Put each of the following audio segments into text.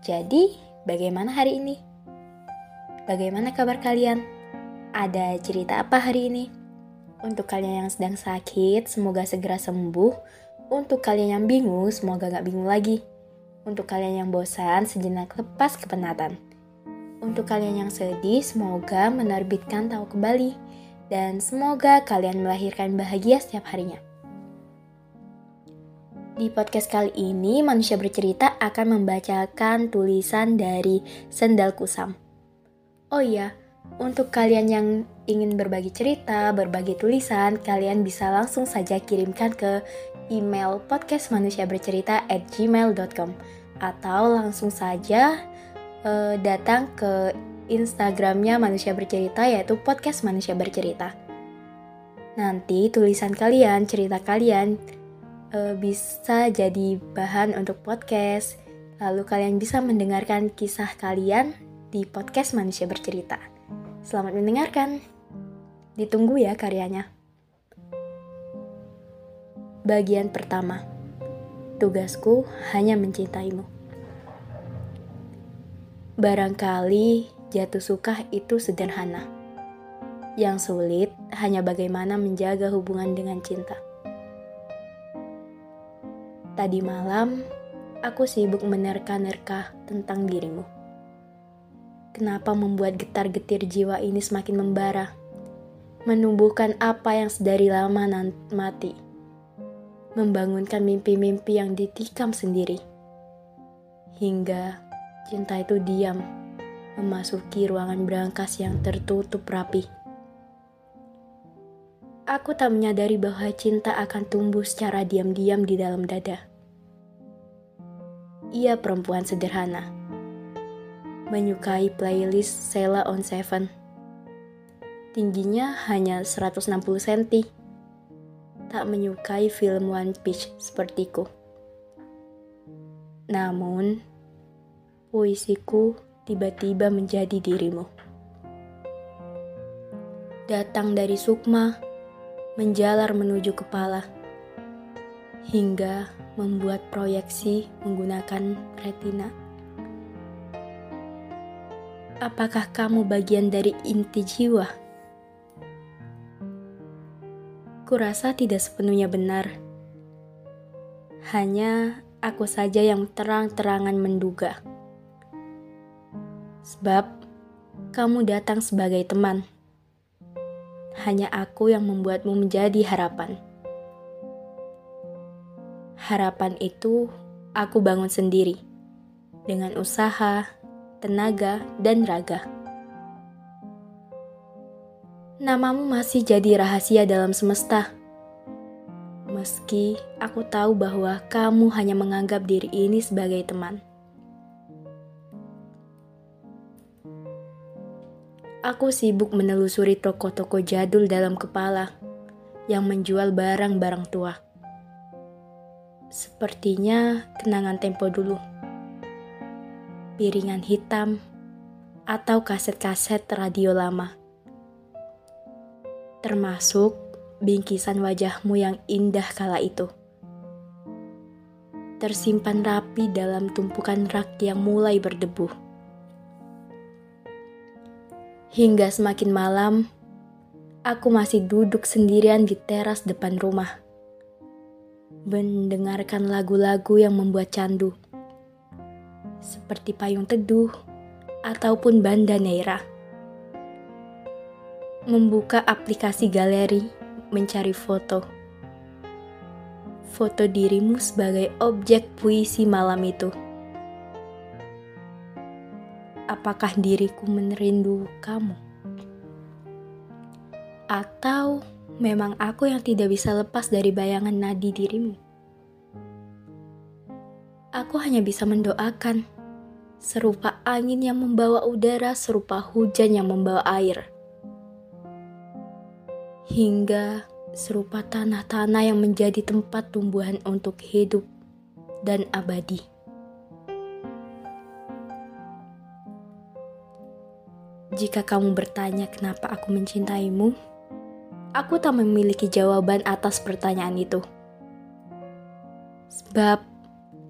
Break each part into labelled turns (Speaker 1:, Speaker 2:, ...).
Speaker 1: Jadi, bagaimana hari ini? Bagaimana kabar kalian? Ada cerita apa hari ini? Untuk kalian yang sedang sakit, semoga segera sembuh. Untuk kalian yang bingung, semoga gak bingung lagi. Untuk kalian yang bosan, sejenak lepas kepenatan. Untuk kalian yang sedih, semoga menerbitkan tahu kembali. Dan semoga kalian melahirkan bahagia setiap harinya. Di podcast kali ini, manusia bercerita akan membacakan tulisan dari Sendal Kusam. Oh iya, untuk kalian yang ingin berbagi cerita, berbagi tulisan, kalian bisa langsung saja kirimkan ke email podcastmanusiabercerita at gmail.com atau langsung saja uh, datang ke Instagramnya Manusia Bercerita yaitu podcast Manusia Bercerita. Nanti tulisan kalian, cerita kalian uh, bisa jadi bahan untuk podcast. Lalu kalian bisa mendengarkan kisah kalian di podcast Manusia Bercerita. Selamat mendengarkan. Ditunggu ya karyanya. Bagian pertama. Tugasku hanya mencintaimu. Barangkali jatuh suka itu sederhana. Yang sulit hanya bagaimana menjaga hubungan dengan cinta. Tadi malam, aku sibuk menerka-nerka tentang dirimu. Kenapa membuat getar-getir jiwa ini semakin membara? Menumbuhkan apa yang sedari lama mati. Membangunkan mimpi-mimpi yang ditikam sendiri. Hingga cinta itu diam, memasuki ruangan berangkas yang tertutup rapi. Aku tak menyadari bahwa cinta akan tumbuh secara diam-diam di dalam dada ia perempuan sederhana. Menyukai playlist Sela on Seven. Tingginya hanya 160 cm. Tak menyukai film One Piece sepertiku. Namun, puisiku tiba-tiba menjadi dirimu. Datang dari Sukma, menjalar menuju kepala, hingga membuat proyeksi menggunakan retina. Apakah kamu bagian dari inti jiwa? Kurasa tidak sepenuhnya benar. Hanya aku saja yang terang-terangan menduga. Sebab kamu datang sebagai teman. Hanya aku yang membuatmu menjadi harapan. Harapan itu aku bangun sendiri dengan usaha, tenaga, dan raga. Namamu masih jadi rahasia dalam semesta. Meski aku tahu bahwa kamu hanya menganggap diri ini sebagai teman. Aku sibuk menelusuri toko-toko jadul dalam kepala yang menjual barang-barang tua Sepertinya kenangan tempo dulu. Piringan hitam atau kaset-kaset radio lama. Termasuk bingkisan wajahmu yang indah kala itu. Tersimpan rapi dalam tumpukan rak yang mulai berdebu. Hingga semakin malam, aku masih duduk sendirian di teras depan rumah mendengarkan lagu-lagu yang membuat candu, seperti Payung Teduh ataupun Banda Neira. Membuka aplikasi galeri, mencari foto. Foto dirimu sebagai objek puisi malam itu. Apakah diriku menerindu kamu? Atau memang aku yang tidak bisa lepas dari bayangan nadi dirimu. Aku hanya bisa mendoakan serupa angin yang membawa udara, serupa hujan yang membawa air, hingga serupa tanah-tanah yang menjadi tempat tumbuhan untuk hidup dan abadi. Jika kamu bertanya kenapa aku mencintaimu, aku tak memiliki jawaban atas pertanyaan itu. Sebab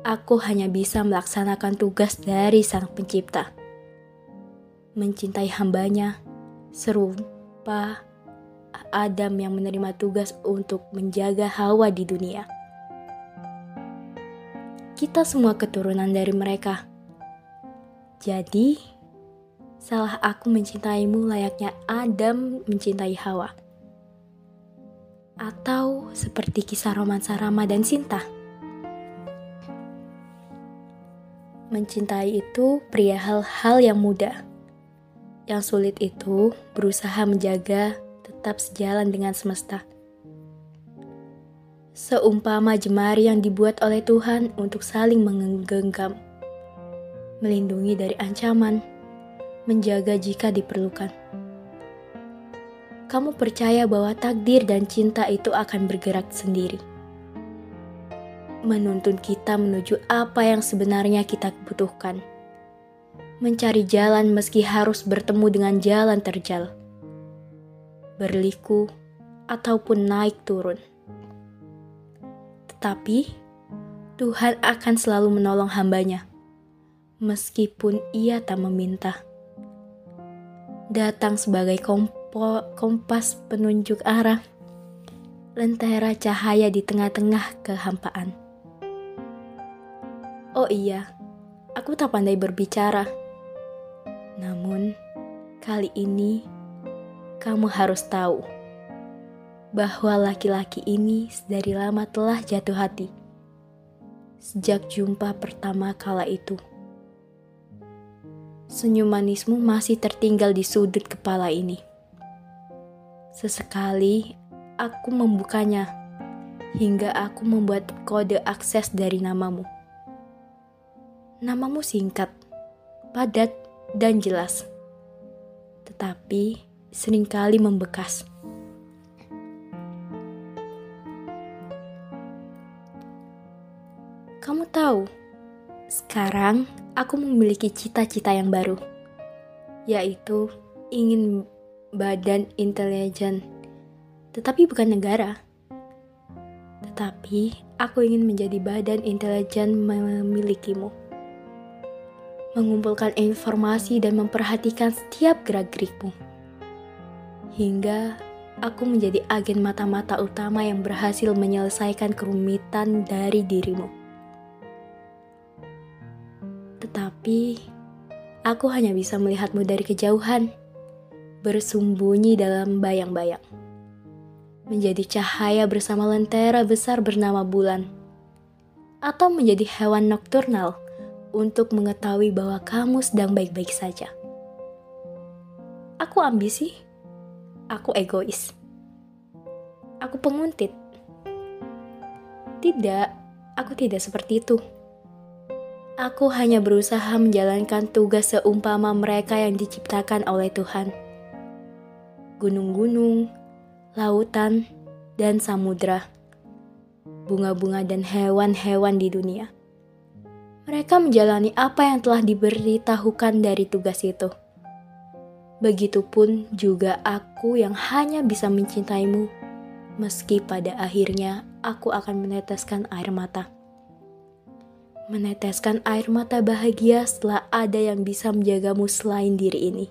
Speaker 1: aku hanya bisa melaksanakan tugas dari Sang Pencipta. Mencintai hambanya, serupa Adam yang menerima tugas untuk menjaga Hawa di dunia. Kita semua keturunan dari mereka. Jadi, salah aku mencintaimu layaknya Adam mencintai Hawa. Atau seperti kisah romansa Rama dan Sinta. Mencintai itu pria hal-hal yang mudah. Yang sulit itu berusaha menjaga tetap sejalan dengan semesta. Seumpama jemari yang dibuat oleh Tuhan untuk saling menggenggam, melindungi dari ancaman, menjaga jika diperlukan. Kamu percaya bahwa takdir dan cinta itu akan bergerak sendiri, menuntun kita menuju apa yang sebenarnya kita butuhkan, mencari jalan meski harus bertemu dengan jalan terjal berliku, ataupun naik turun. Tetapi Tuhan akan selalu menolong hambanya, meskipun ia tak meminta. Datang sebagai kompo, kompas penunjuk arah, lentera cahaya di tengah-tengah kehampaan. Oh iya, aku tak pandai berbicara. Namun, kali ini kamu harus tahu bahwa laki-laki ini dari lama telah jatuh hati sejak jumpa pertama kala itu. Senyum manismu masih tertinggal di sudut kepala ini. Sesekali aku membukanya hingga aku membuat kode akses dari namamu. Namamu singkat, padat, dan jelas. Tetapi sering kali membekas. Kamu tahu, sekarang aku memiliki cita-cita yang baru, yaitu ingin badan intelijen, tetapi bukan negara. Tetapi aku ingin menjadi badan intelijen memilikimu mengumpulkan informasi dan memperhatikan setiap gerak-gerikmu hingga aku menjadi agen mata-mata utama yang berhasil menyelesaikan kerumitan dari dirimu. Tetapi aku hanya bisa melihatmu dari kejauhan, bersembunyi dalam bayang-bayang, menjadi cahaya bersama lentera besar bernama bulan, atau menjadi hewan nokturnal untuk mengetahui bahwa kamu sedang baik-baik saja. Aku ambisi aku egois. Aku penguntit. Tidak, aku tidak seperti itu. Aku hanya berusaha menjalankan tugas seumpama mereka yang diciptakan oleh Tuhan. Gunung-gunung, lautan, dan samudra, bunga-bunga dan hewan-hewan di dunia. Mereka menjalani apa yang telah diberitahukan dari tugas itu. Begitupun juga aku yang hanya bisa mencintaimu, meski pada akhirnya aku akan meneteskan air mata. Meneteskan air mata bahagia setelah ada yang bisa menjagamu selain diri ini.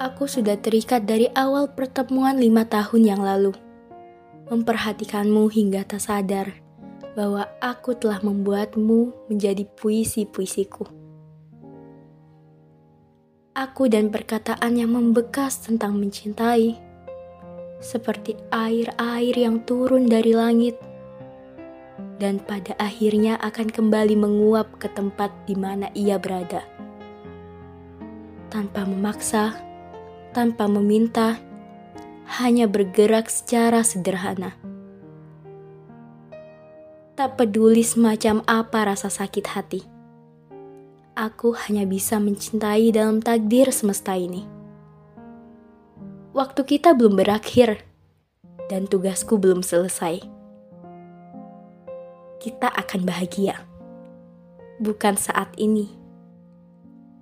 Speaker 1: Aku sudah terikat dari awal pertemuan lima tahun yang lalu. Memperhatikanmu hingga tak sadar bahwa aku telah membuatmu menjadi puisi-puisiku aku dan perkataan yang membekas tentang mencintai, seperti air-air yang turun dari langit, dan pada akhirnya akan kembali menguap ke tempat di mana ia berada. Tanpa memaksa, tanpa meminta, hanya bergerak secara sederhana. Tak peduli semacam apa rasa sakit hati. Aku hanya bisa mencintai dalam takdir semesta ini. Waktu kita belum berakhir, dan tugasku belum selesai. Kita akan bahagia, bukan saat ini,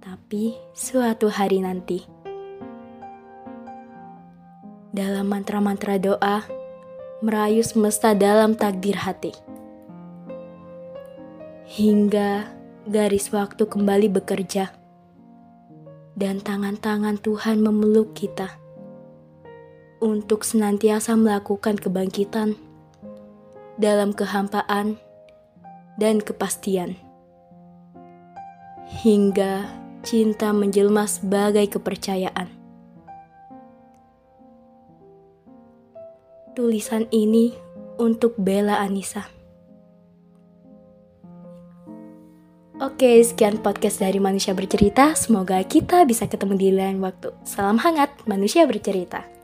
Speaker 1: tapi suatu hari nanti. Dalam mantra-mantra doa, merayu semesta dalam takdir hati hingga garis waktu kembali bekerja, dan tangan-tangan Tuhan memeluk kita untuk senantiasa melakukan kebangkitan dalam kehampaan dan kepastian, hingga cinta menjelma sebagai kepercayaan. Tulisan ini untuk Bella Anissa. Oke, sekian podcast dari Manusia Bercerita. Semoga kita bisa ketemu di lain waktu. Salam hangat, Manusia Bercerita.